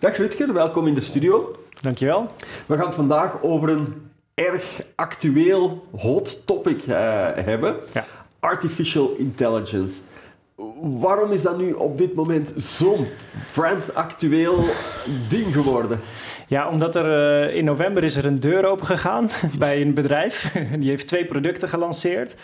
Dag Rutger, welkom in de studio. Dankjewel. We gaan het vandaag over een erg actueel hot topic uh, hebben. Ja. Artificial intelligence. Waarom is dat nu op dit moment zo'n brandactueel ding geworden? Ja, omdat er uh, in november is er een deur open gegaan bij een bedrijf. Die heeft twee producten gelanceerd.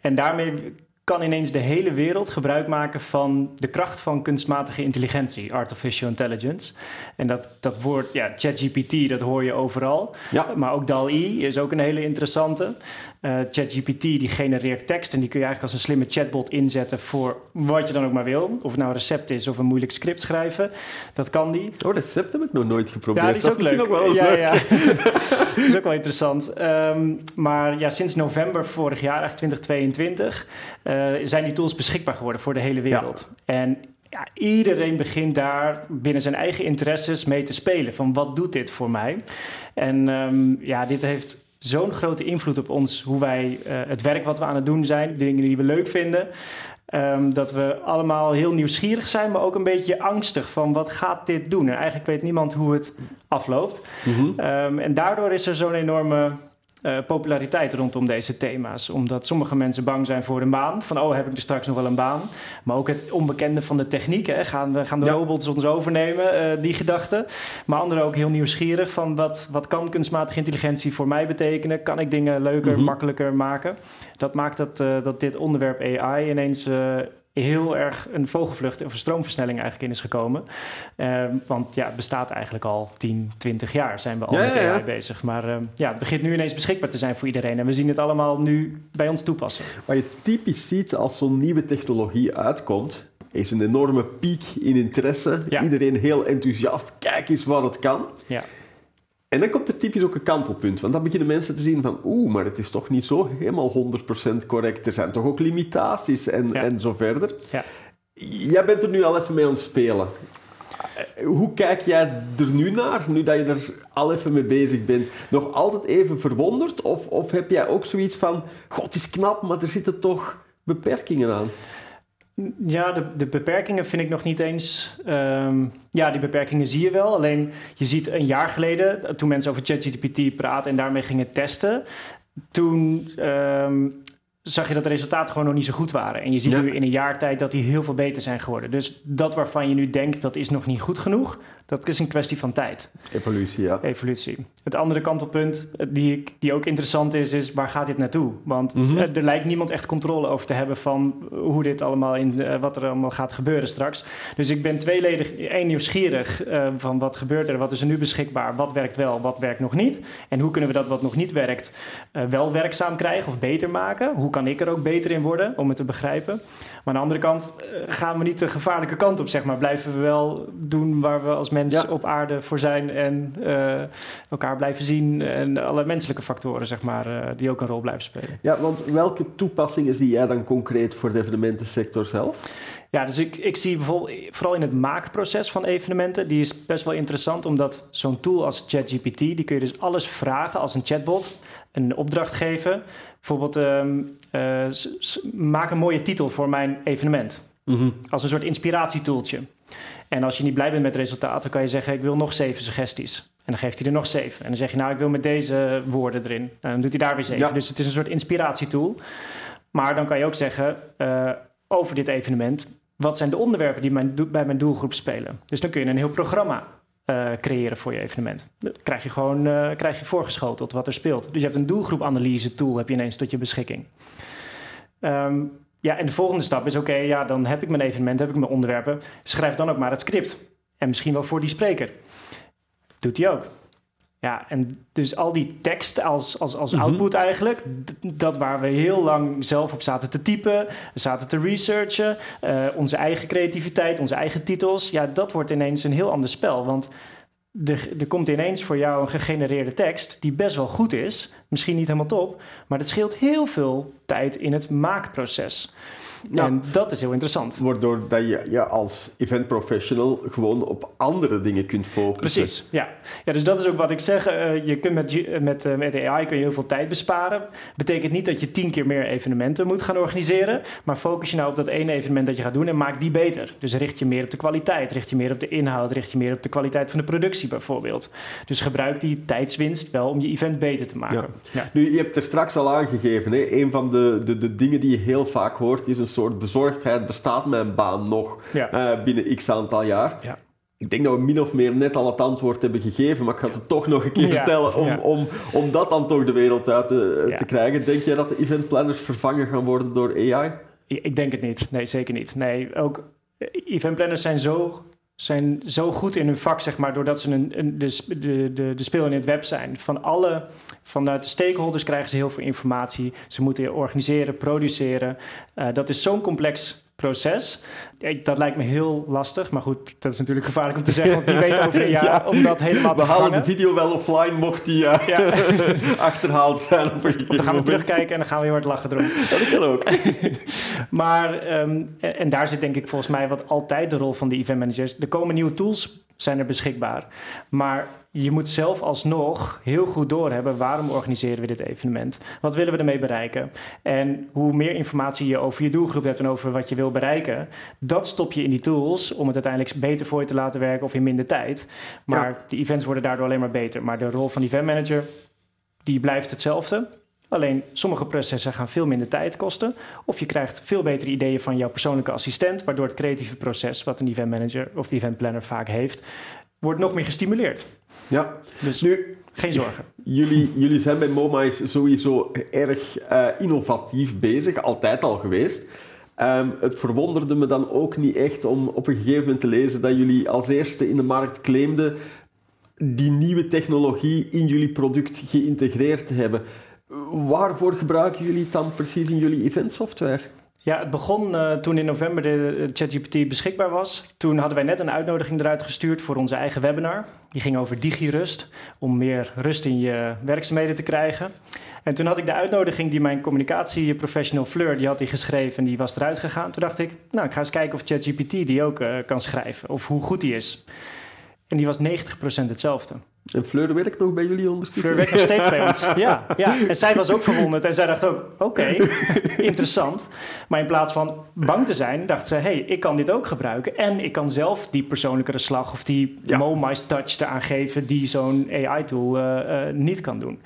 En daarmee kan ineens de hele wereld gebruik maken van de kracht van kunstmatige intelligentie, artificial intelligence. En dat, dat woord, ja, ChatGPT, dat hoor je overal. Ja. Maar ook DAL-E is ook een hele interessante. Uh, ChatGPT die genereert tekst en die kun je eigenlijk als een slimme chatbot inzetten voor wat je dan ook maar wil. Of het nou een recept is of een moeilijk script schrijven. Dat kan die. Oh, recept heb ik nog nooit geprobeerd. Ja, die is dat ook is leuk. Ook wel ja, leuk. ja. dat is ook wel interessant. Um, maar ja, sinds november vorig jaar, eigenlijk 2022, uh, zijn die tools beschikbaar geworden voor de hele wereld. Ja. En ja, iedereen begint daar binnen zijn eigen interesses mee te spelen. Van wat doet dit voor mij? En um, ja, dit heeft zo'n grote invloed op ons, hoe wij uh, het werk wat we aan het doen zijn, de dingen die we leuk vinden. Um, dat we allemaal heel nieuwsgierig zijn, maar ook een beetje angstig van wat gaat dit doen? En eigenlijk weet niemand hoe het afloopt. Mm -hmm. um, en daardoor is er zo'n enorme uh, populariteit rondom deze thema's. Omdat sommige mensen bang zijn voor een baan. Van, oh, heb ik er straks nog wel een baan? Maar ook het onbekende van de techniek. Hè? Gaan, we, gaan de Ja. robots ons overnemen? Uh, die gedachte. Maar anderen ook heel nieuwsgierig van... Wat, wat kan kunstmatige intelligentie voor mij betekenen? Kan ik dingen leuker, Mhm. makkelijker maken? Dat maakt dat, uh, dat dit onderwerp AI ineens... heel erg een vogelvlucht of een stroomversnelling eigenlijk in is gekomen. Uh, want ja, het bestaat eigenlijk al 10, 20 jaar zijn we al Ja, met AI ja. bezig. Maar uh, ja, het begint nu ineens beschikbaar te zijn voor iedereen. En we zien het allemaal nu bij ons toepassen. Wat je typisch ziet als zo'n nieuwe technologie uitkomt, is een enorme piek in interesse. Ja. Iedereen heel enthousiast. Kijk eens wat het kan. Ja. En dan komt er typisch ook een kantelpunt. Want dan beginnen mensen te zien van... Oeh, maar het is toch niet zo helemaal 100% correct. Er zijn toch ook limitaties en, Ja. en zo verder. Ja. Jij bent er nu al even mee aan het spelen. Eh, Hoe kijk jij er nu naar, nu dat je er al even mee bezig bent? Nog altijd even verwonderd? Of, of heb jij ook zoiets van... God, het is knap, maar er zitten toch beperkingen aan? Ja, de, de beperkingen vind ik nog niet eens. ehm, ja, die beperkingen zie je wel. Alleen je ziet een jaar geleden, toen mensen over ChatGPT praten en daarmee gingen testen, toen ehm, zag je dat de resultaten gewoon nog niet zo goed waren. En je ziet Ja. nu in een jaar tijd dat die heel veel beter zijn geworden. Dus dat waarvan je nu denkt dat is nog niet goed genoeg, dat is een kwestie van tijd. Evolutie, ja. evolutie. Het andere kantelpunt eh, die, die ook interessant is, is waar gaat dit naartoe? Want Mhm. eh, er lijkt niemand echt controle over te hebben van hoe dit allemaal in, eh, wat er allemaal gaat gebeuren straks. Dus ik ben tweeledig, één nieuwsgierig eh, van wat gebeurt er, wat is er nu beschikbaar, wat werkt wel, wat werkt nog niet. En hoe kunnen we dat wat nog niet werkt eh, wel werkzaam krijgen of beter maken? Hoe kan ik er ook beter in worden om het te begrijpen? Maar aan de andere kant eh, gaan we niet de gevaarlijke kant op, zeg maar. Blijven we wel doen waar we als mens Ja. op aarde voor zijn en eh, elkaar blijven zien en alle menselijke factoren, zeg maar, eh, die ook een rol blijven spelen. Ja, want welke toepassingen zie jij dan concreet voor de evenementensector zelf? Ja, dus ik, ik zie bijvoorbeeld vooral in het maakproces van evenementen, die is best wel interessant, omdat zo'n tool als ChatGPT, die kun je dus alles vragen als een chatbot, een opdracht geven. Bijvoorbeeld, ehm, eh, maak een mooie titel voor mijn evenement. Als een soort inspiratietoeltje. En als je niet blij bent met het resultaat, dan kan je zeggen: Ik wil nog zeven suggesties. En dan geeft hij er nog zeven. En dan zeg je: Nou, ik wil met deze woorden erin. En dan doet hij daar weer zeven. Ja. Dus het is een soort inspiratietool. Maar dan kan je ook zeggen: eh, Over dit evenement, wat zijn de onderwerpen die mijn, bij mijn doelgroep spelen? Dus dan kun je een heel programma eh, creëren voor je evenement. Dat krijg je gewoon eh, krijg je voorgeschoteld wat er speelt. Dus je hebt een doelgroepanalyse tool heb je ineens tot je beschikking. Ehm, ja, en de volgende stap is: oké, ja, dan heb ik mijn evenement, heb ik mijn onderwerpen. Schrijf dan ook maar het script. En misschien wel voor die spreker. Doet hij ook. Ja, en dus al die tekst als, als, als Mhm. output eigenlijk, dat waar we heel lang zelf op zaten te typen, zaten te researchen, eh, onze eigen creativiteit, onze eigen titels, ja, dat wordt ineens een heel ander spel. Want er, er komt ineens voor jou een gegenereerde tekst die best wel goed is, misschien niet helemaal top, maar het scheelt heel veel tijd in het maakproces. Ja. En dat is heel interessant. Waardoor dat je ja, als event professional gewoon op andere dingen kunt focussen. Precies, ja. ja dus dat is ook wat ik zeg. Uh, je kunt met, met, uh, met AI kun je heel veel tijd besparen. Betekent niet dat je tien keer meer evenementen moet gaan organiseren. Maar focus je nou op dat ene evenement dat je gaat doen en maak die beter. Dus richt je meer op de kwaliteit, richt je meer op de inhoud, richt je meer op de kwaliteit van de productie bijvoorbeeld. Dus gebruik die tijdswinst wel om je event beter te maken. Ja. Nu, je hebt er straks al aangegeven, hè? een van de, de, de dingen die je heel vaak hoort is een soort bezorgdheid. Bestaat mijn baan nog uh, binnen x aantal jaar? Ja. Ik denk dat we min of meer net al het antwoord hebben gegeven, maar ik ga het toch nog een keer vertellen om, om, om dat dan toch de wereld uit te, te krijgen. Denk jij dat de eventplanners vervangen gaan worden door AI? Ik denk het niet. Nee, zeker niet. Nee, ook eh, eventplanners zijn zo zijn zo goed in hun vak, zeg maar, doordat ze een, een, de, de, de, de speel in het web zijn. Van alle, vanuit de stakeholders krijgen ze heel veel informatie. Ze moeten organiseren, produceren. Uh, dat is zo'n complex proces. Dat lijkt me heel lastig, maar goed, dat is natuurlijk gevaarlijk om te zeggen, want wie weet over een jaar ja. om dat helemaal te We halen de video wel offline, mocht die uh, ja. achterhaald zijn. Of dan gaan we terugkijken en dan gaan we heel hard lachen erom. dat kan ook. maar, um, en, en, daar zit denk ik volgens mij wat altijd de rol van de event managers. Er komen nieuwe tools zijn er beschikbaar. Maar je moet zelf alsnog heel goed doorhebben waarom organiseren we dit evenement? Wat willen we ermee bereiken? En hoe meer informatie je over je doelgroep hebt en over wat je wil bereiken, dat stop je in die tools om het uiteindelijk beter voor je te laten werken of in minder tijd. Maar de events worden daardoor alleen maar beter. Maar de rol van event manager, die blijft hetzelfde. Alleen sommige processen gaan veel minder tijd kosten. Of je krijgt veel betere ideeën van jouw persoonlijke assistent, waardoor het creatieve proces, wat een event manager of event planner vaak heeft, wordt nog meer gestimuleerd. Ja, dus nu geen zorgen. Jullie, jullie zijn bij MoMA sowieso erg uh, innovatief bezig, altijd al geweest. Um, het verwonderde me dan ook niet echt om op een gegeven moment te lezen dat jullie als eerste in de markt claimden die nieuwe technologie in jullie product geïntegreerd te hebben. Waarvoor gebruiken jullie het dan precies in jullie eventsoftware? Ja, het begon uh, toen in november de ChatGPT beschikbaar was. Toen hadden wij net een uitnodiging eruit gestuurd voor onze eigen webinar. Die ging over digirust, om meer rust in je werkzaamheden te krijgen. En toen had ik de uitnodiging die mijn communicatieprofessional Fleur, die had die geschreven en die was eruit gegaan. Toen dacht ik, nou, ik ga eens kijken of ChatGPT die ook uh, kan schrijven, of hoe goed die is. En die was 90% hetzelfde. En Fleur werkt nog bij jullie ondertussen? Fleur werkt nog steeds bij ons, ja, ja. En zij was ook verwonderd en zij dacht ook, oké, interessant. Maar in plaats van bang te zijn, dacht ze, hé, hey, ik kan dit ook gebruiken. En ik kan zelf die persoonlijkere slag of die ja. Touch eraan geven die zo'n AI-tool uh, uh, niet kan doen.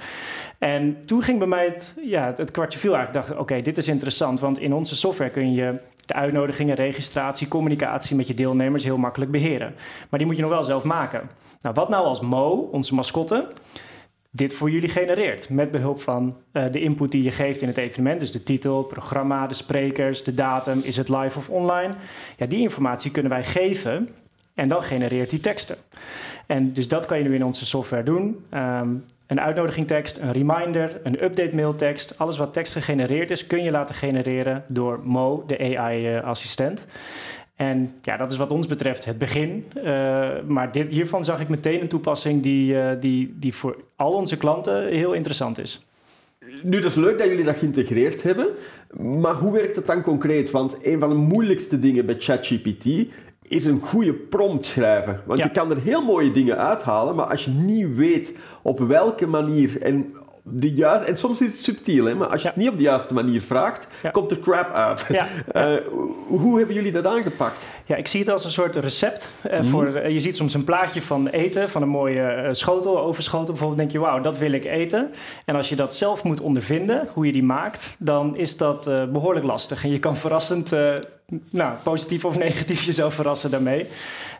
En toen ging bij mij het, ja, het kwartje viel eigenlijk. Ik dacht, oké, dit is interessant, want in onze software kun je de uitnodigingen, registratie, communicatie met je deelnemers heel makkelijk beheren. Maar die moet je nog wel zelf maken. Nou, wat nou als Mo, onze mascotte, dit voor jullie genereert met behulp van uh, de input die je geeft in het evenement, dus de titel, het programma, de sprekers, de datum, is het live of online? Ja, die informatie kunnen wij geven en dan genereert die teksten. En dus dat kan je nu in onze software doen. Um, een uitnodigingtekst, een reminder, een update mailtekst. Alles wat tekst gegenereerd is, kun je laten genereren door Mo, de AI-assistent. En ja, dat is wat ons betreft het begin. Uh, maar dit, hiervan zag ik meteen een toepassing die, uh, die, die voor al onze klanten heel interessant is. Nu, dat is leuk dat jullie dat geïntegreerd hebben. Maar hoe werkt het dan concreet? Want een van de moeilijkste dingen bij ChatGPT is een goede prompt schrijven. Want je kan er heel mooie dingen uithalen, maar als je niet weet op welke manier en de juiste, en soms is het subtiel, hè, maar als je het niet op de juiste manier vraagt, komt er crap uit. Ja. Uh, hoe hebben jullie dat aangepakt? Ja, ik zie het als een soort recept. Uh, mm. voor, uh, je ziet soms een plaatje van eten, van een mooie schotel, overschotel. Bijvoorbeeld denk je, wauw, dat wil ik eten. En als je dat zelf moet ondervinden, hoe je die maakt, dan is dat behoorlijk lastig. En je kan verrassend, nou, positief of negatief jezelf verrassen daarmee.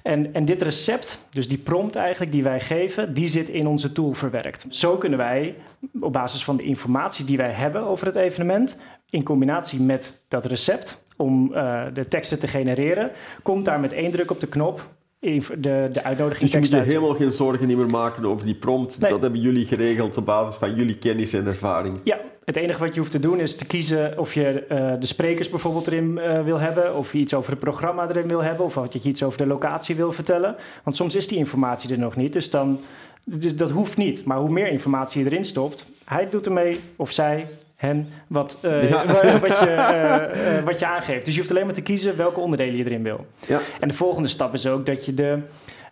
En, en dit recept, dus die prompt eigenlijk die wij geven, die zit in onze tool verwerkt. Zo kunnen wij op basis van de informatie die wij hebben over het evenement, in combinatie met dat recept om uh, de teksten te genereren, komt daar met één druk op de knop de, de uitnodiging Dus je moet je helemaal geen zorgen niet meer maken over die prompt. Nee. Dat hebben jullie geregeld op basis van jullie kennis en ervaring. Ja, het enige wat je hoeft te doen is te kiezen of je eh, de sprekers bijvoorbeeld erin eh, wil hebben, of je iets over het programma erin wil hebben, of dat je iets over de locatie wil vertellen. Want soms is die informatie er nog niet, dus, dan, dus dat hoeft niet. Maar hoe meer informatie je erin stopt, hij doet ermee, of zij, hen, wat, eh, Ja. wat, je, eh, eh, wat je aangeeft. Dus je hoeft alleen maar te kiezen welke onderdelen je erin wil. Ja. En de volgende stap is ook dat je de,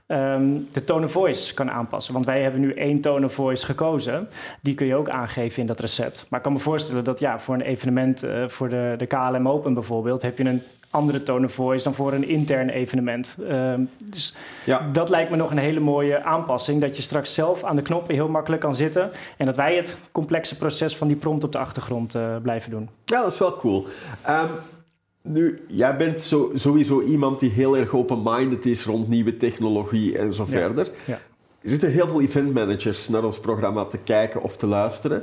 ehm, de tone of voice kan aanpassen. Want wij hebben nu één tone of voice gekozen. Die kun je ook aangeven in dat recept. Maar ik kan me voorstellen dat ja, voor een evenement, voor de, de KLM Open bijvoorbeeld, heb je een andere tone of voice dan voor een intern evenement. Ehm, dus Ja. dat lijkt me nog een hele mooie aanpassing. Dat je straks zelf aan de knoppen heel makkelijk kan zitten. En dat wij het complexe proces van die prompt op de achtergrond eh, blijven doen. Ja, dat is wel cool. Ehm, nu, jij bent zo, sowieso iemand die heel erg open-minded is rond nieuwe technologie en zo Ja. verder. Ja. Er zitten heel veel eventmanagers naar ons programma te kijken of te luisteren.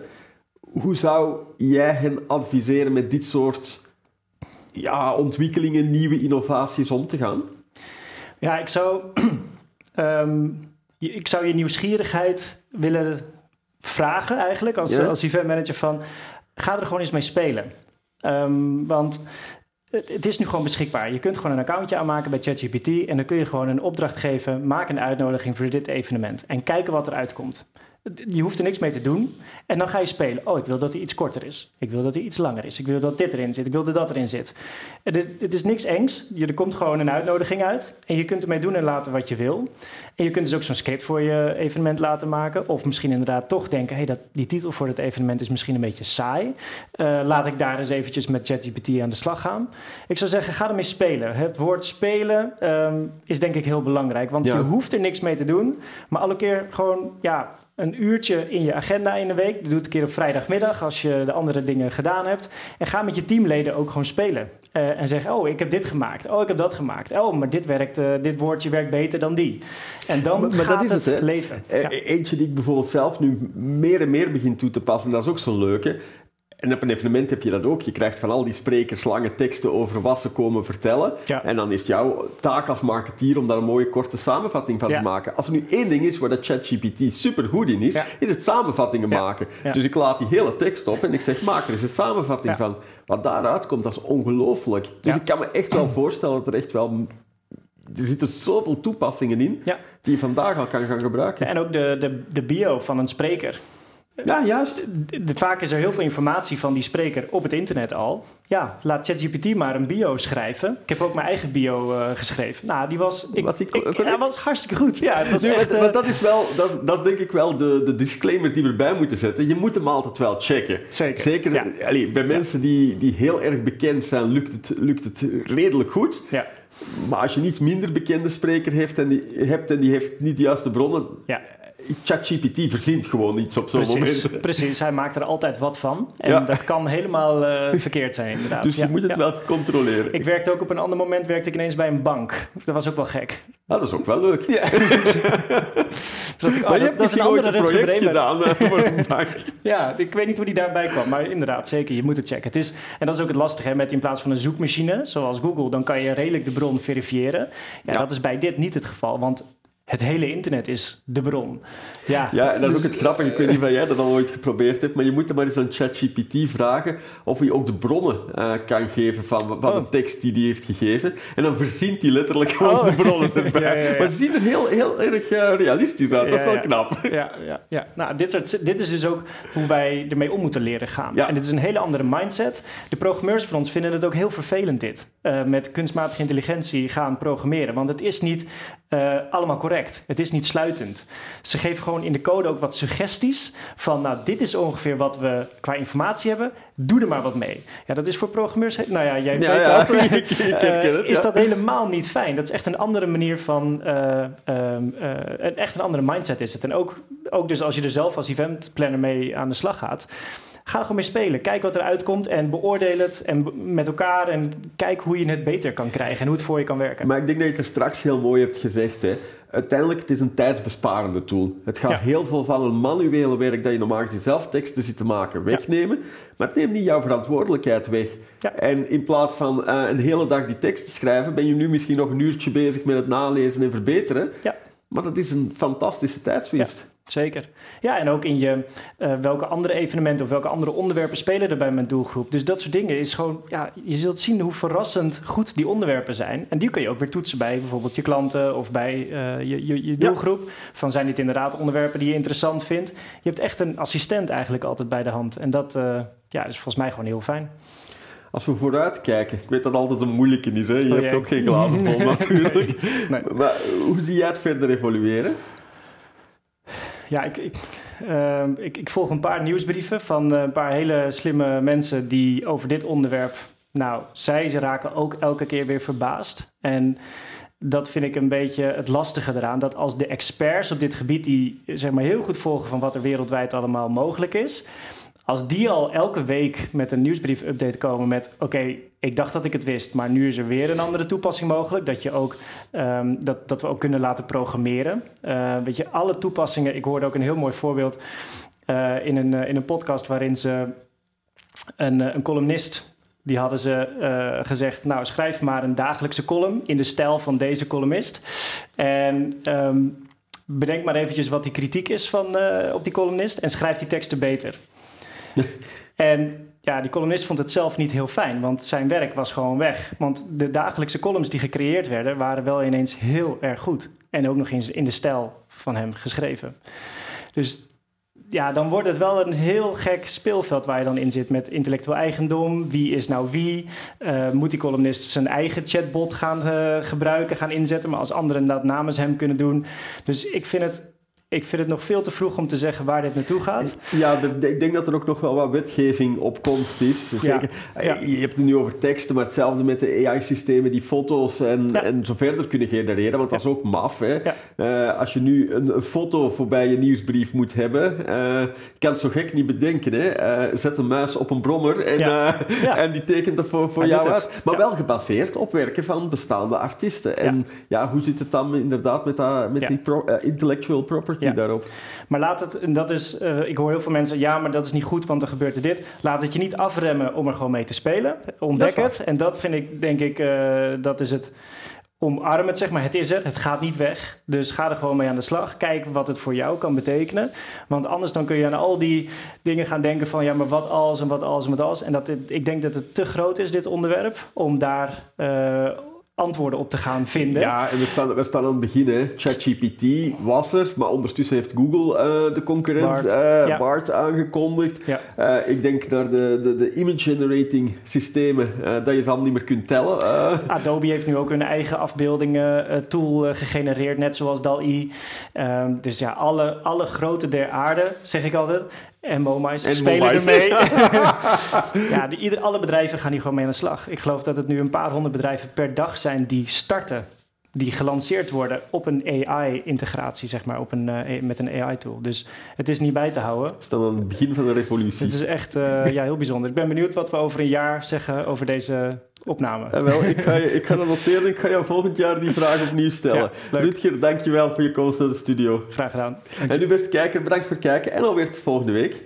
Hoe zou jij hen adviseren met dit soort ja, ontwikkelingen, nieuwe innovaties om te gaan? Ja, ik zou, ehm, je- ik zou je nieuwsgierigheid willen vragen eigenlijk als, Ja. als eventmanager van ga er gewoon eens mee spelen. Ehm, want het, het is nu gewoon beschikbaar. Je kunt gewoon een accountje aanmaken bij ChatGPT en dan kun je gewoon een opdracht geven. Maak een uitnodiging voor dit evenement en kijken wat eruit komt. Je hoeft er niks mee te doen. En dan ga je spelen. Oh, ik wil dat hij iets korter is. Ik wil dat hij iets langer is. Ik wil dat dit erin zit. Ik wil dat dat erin zit. Het is, het is niks engs. Je, er komt gewoon een uitnodiging uit. En je kunt ermee doen en laten wat je wil. En je kunt dus ook zo'n script voor je evenement laten maken. Of misschien inderdaad toch denken... Hey, dat, die titel voor het evenement is misschien een beetje saai. Eh, laat ik daar eens eventjes met ChatGPT aan de slag gaan. Ik zou zeggen, ga ermee spelen. Het woord spelen ehm, is denk ik heel belangrijk. Want Ja. je hoeft er niks mee te doen. Maar alle keer gewoon... ja een uurtje in je agenda in de week. Dat doet een keer op vrijdagmiddag als je de andere dingen gedaan hebt. En ga met je teamleden ook gewoon spelen. Eh, en zeg, oh, ik heb dit gemaakt. Oh, ik heb dat gemaakt. Oh, maar dit, werkt, eh, dit woordje werkt beter dan die. En dan Maar- maar gaat dat is het, leven. Eh, Ja. Eentje die ik bijvoorbeeld zelf nu meer en meer begin toe te passen, dat is ook zo'n leuke. En op een evenement heb je dat ook. Je krijgt van al die sprekers lange teksten over wat ze komen vertellen. Ja. En dan is het jouw taak als marketeer om daar een mooie korte samenvatting van Ja. te maken. Als er nu één ding is waar dat ChatGPT super goed in is, Ja. is het samenvattingen maken. Dus ik laat die hele tekst op en ik zeg, maak er eens een samenvatting van. Wat daaruit komt, dat is ongelooflijk. Dus ik kan me echt wel voorstellen dat er echt wel... Er zitten zoveel toepassingen in Ja. die je vandaag al kan gaan gebruiken. Ja, en ook de, de, de bio van een spreker. Ja, juist. Vaak is er heel veel informatie van die spreker op het internet al. Ja, laat ChatGPT maar een bio schrijven. Ik heb ook mijn eigen bio eh, geschreven. Nou, die was... Ik, Was die ik- ja, was hartstikke goed. Ja, het was echt... maar, eh, maar dat is wel, dat, dat is denk ik wel de, de disclaimer die we erbij moeten zetten. Je moet hem altijd wel checken. Zeker, Zeker ja. allee, bij mensen die, die heel erg bekend zijn, lukt het, lukt het redelijk goed. ja, Maar als je een iets minder bekende spreker heeft en die, hebt en die heeft niet de juiste bronnen, ja. ChatGPT verzint gewoon iets op zo'n moment. precies, hij maakt er altijd wat van. En Ja. dat kan helemaal eh, verkeerd zijn, inderdaad. Dus je Ja, moet het ja. wel controleren. Ik werkte ook op een ander moment werkte ik ineens bij een bank. Dat was ook wel gek. Ah, dat is ook wel leuk. Dus dacht ik, oh, maar je dat, hebt dat is een andere een project gedaan eh, voor een bank. Ja, ik weet niet hoe die daarbij kwam, maar inderdaad, zeker, je moet het checken. Het is, en dat is ook het lastige, hè, met in plaats van een zoekmachine, zoals Google, dan kan je redelijk de bron verifiëren. Ja, Ja. dat is bij dit niet het geval, want het hele internet is de bron. Ja, Ja, en dat is dus- ook het grappige. Ik weet niet of jij dat al ooit geprobeerd hebt, maar je moet er maar eens aan ChatGPT vragen of hij ook de bronnen eh, kan geven van, van Oh. de tekst die hij heeft gegeven. En dan verzint hij letterlijk gewoon Oh. de bronnen erbij. Ja, ja, ja. Maar ze zien er heel, heel erg eh, realistisch uit. dat is wel knap. Ja, ja, ja. Nou, dit, soort, dit is dus ook hoe wij ermee om moeten leren gaan. Ja. En dit is een hele andere mindset. De programmeurs van ons vinden het ook heel vervelend dit. eh, met kunstmatige intelligentie gaan programmeren. Want het is niet eh, allemaal correct. Het is niet sluitend. Ze geven gewoon in de code ook wat suggesties. Van nou, dit is ongeveer wat we qua informatie hebben. Doe er maar wat mee. Ja, dat is voor programmeurs... Nou ja, jij Ja, weet ja, dat. ik- ik herken Eh, het, Is dat helemaal niet fijn. Dat is echt een andere manier van... eh, ehm, eh, echt een andere mindset is het. En ook, ook dus als je er zelf als eventplanner mee aan de slag gaat... Ga er gewoon mee spelen. Kijk wat eruit komt en beoordeel het en met elkaar. En kijk hoe je het beter kan krijgen en hoe het voor je kan werken. Maar ik denk dat je het er straks heel mooi hebt gezegd. Hè. uiteindelijk het is een tijdsbesparende tool. Het gaat heel veel van een manuele werk dat je normaal gezien zelf teksten zit te maken wegnemen, maar het neemt niet jouw verantwoordelijkheid weg. En in plaats van uh, een hele dag die tekst te schrijven, ben je nu misschien nog een uurtje bezig met het nalezen en verbeteren. Maar dat is een fantastische tijdswinst. Zeker. Ja, en ook in je uh, welke andere evenementen of welke andere onderwerpen spelen er bij mijn doelgroep. Dus dat soort dingen is gewoon, ja, je zult zien hoe verrassend goed die onderwerpen zijn. En die kun je ook weer toetsen bij bijvoorbeeld je klanten of bij uh, je, je, je, doelgroep. Van zijn dit inderdaad onderwerpen die je interessant vindt? Je hebt echt een assistent eigenlijk altijd bij de hand. En dat uh, ja, is volgens mij gewoon heel fijn. Als we vooruit kijken, ik weet dat altijd een moeilijke is, hè? je oh, hebt ook geen glazen bol natuurlijk. Nee. Maar hoe zie jij het verder evolueren? Ja, ik, ik, uh, ik, ik, volg een paar nieuwsbrieven van uh, een paar hele slimme mensen die over dit onderwerp. Nou, zij ze raken ook elke keer weer verbaasd. En dat vind ik een beetje het lastige eraan. Dat als de experts op dit gebied, die zeg maar heel goed volgen van wat er wereldwijd allemaal mogelijk is als die al elke week met een nieuwsbrief-update komen met... oké, ik dacht dat ik het wist, maar nu is er weer een andere toepassing mogelijk. Dat, je ook, um, dat, dat we ook kunnen laten programmeren. Uh, weet je, alle toepassingen... Ik hoorde ook een heel mooi voorbeeld uh, in, een, uh, in een podcast... waarin ze een, een columnist... Die hadden ze gezegd, nou schrijf maar een dagelijkse column in de stijl van deze columnist. En um, bedenk maar eventjes wat die kritiek is van, op die columnist en schrijf die teksten beter. en ja, die columnist vond het zelf niet heel fijn, want zijn werk was gewoon weg. Want de dagelijkse columns die gecreëerd werden, waren wel ineens heel erg goed. En ook nog eens in de stijl van hem geschreven. Dus ja, dan wordt het wel een heel gek speelveld waar je dan in zit met intellectueel eigendom. Wie is nou wie? Uh, moet die columnist zijn eigen chatbot gaan uh, gebruiken, gaan inzetten, maar als anderen dat namens hem kunnen doen. Dus ik vind het ik vind het nog veel te vroeg om te zeggen waar dit naartoe gaat. Ja, ik denk dat er ook nog wel wat wetgeving op komst is. Zeker, eh, Je hebt het nu over teksten, maar hetzelfde met de AI-systemen die foto's en, en zo verder kunnen genereren. Want dat is ook maf. Hè? Uh, als je nu een, een, foto voorbij je nieuwsbrief moet hebben, uh, je kan het zo gek niet bedenken. Hè? zet een muis op een brommer en, en die tekent dat voor, voor jou uit. Maar wel gebaseerd op werken van bestaande artiesten. En ja, hoe zit het dan inderdaad met, dat, met die pro, intellectual property? Ja. daarop. Maar laat het, en dat is, uh, ik hoor heel veel mensen, ja, maar dat is niet goed, want er gebeurt er dit. Laat het je niet afremmen om er gewoon mee te spelen. Ontdek het. En dat vind ik, denk ik, uh, dat is het. Omarm het, zeg maar. Het is er, het gaat niet weg. Dus ga er gewoon mee aan de slag. Kijk wat het voor jou kan betekenen. Want anders dan kun je aan al die dingen gaan denken van... ja, maar wat als en wat als en wat als. En dat ik denk dat het te groot is, dit onderwerp... om daar... Uh, antwoorden op te gaan vinden. Ja, en we staan, we staan aan het begin. ChatGPT was er, maar ondertussen heeft Google uh, de concurrent Bart, uh, Bart aangekondigd. Ja. Uh, ik denk naar de, de, de image generating systemen, dat je ze allemaal niet meer kunt tellen. Adobe heeft nu ook een eigen afbeeldingen tool gegenereerd, net zoals DAL-I. Ehm, dus ja, alle, alle grote der aarde, zeg ik altijd, en MoMA's spelen ermee. ja, die, ieder, alle bedrijven gaan hier gewoon mee aan de slag. Ik geloof dat het nu een paar honderd bedrijven per dag zijn die starten. Die gelanceerd worden op een AI-integratie, zeg maar, op een, uh, met een AI-tool. Dus het is niet bij te houden. Het is dan aan het begin van de revolutie. Het is echt uh, ja, heel bijzonder. Ik ben benieuwd wat we over een jaar zeggen over deze opname. Ja, wel, ik, ga je, ik ga dat noteren. Ik ga jou volgend jaar die vraag opnieuw stellen. Ja, Rutger, dankjewel voor je komst naar de studio. Graag gedaan. En nu beste kijker, bedankt voor het kijken en alweer tot volgende week.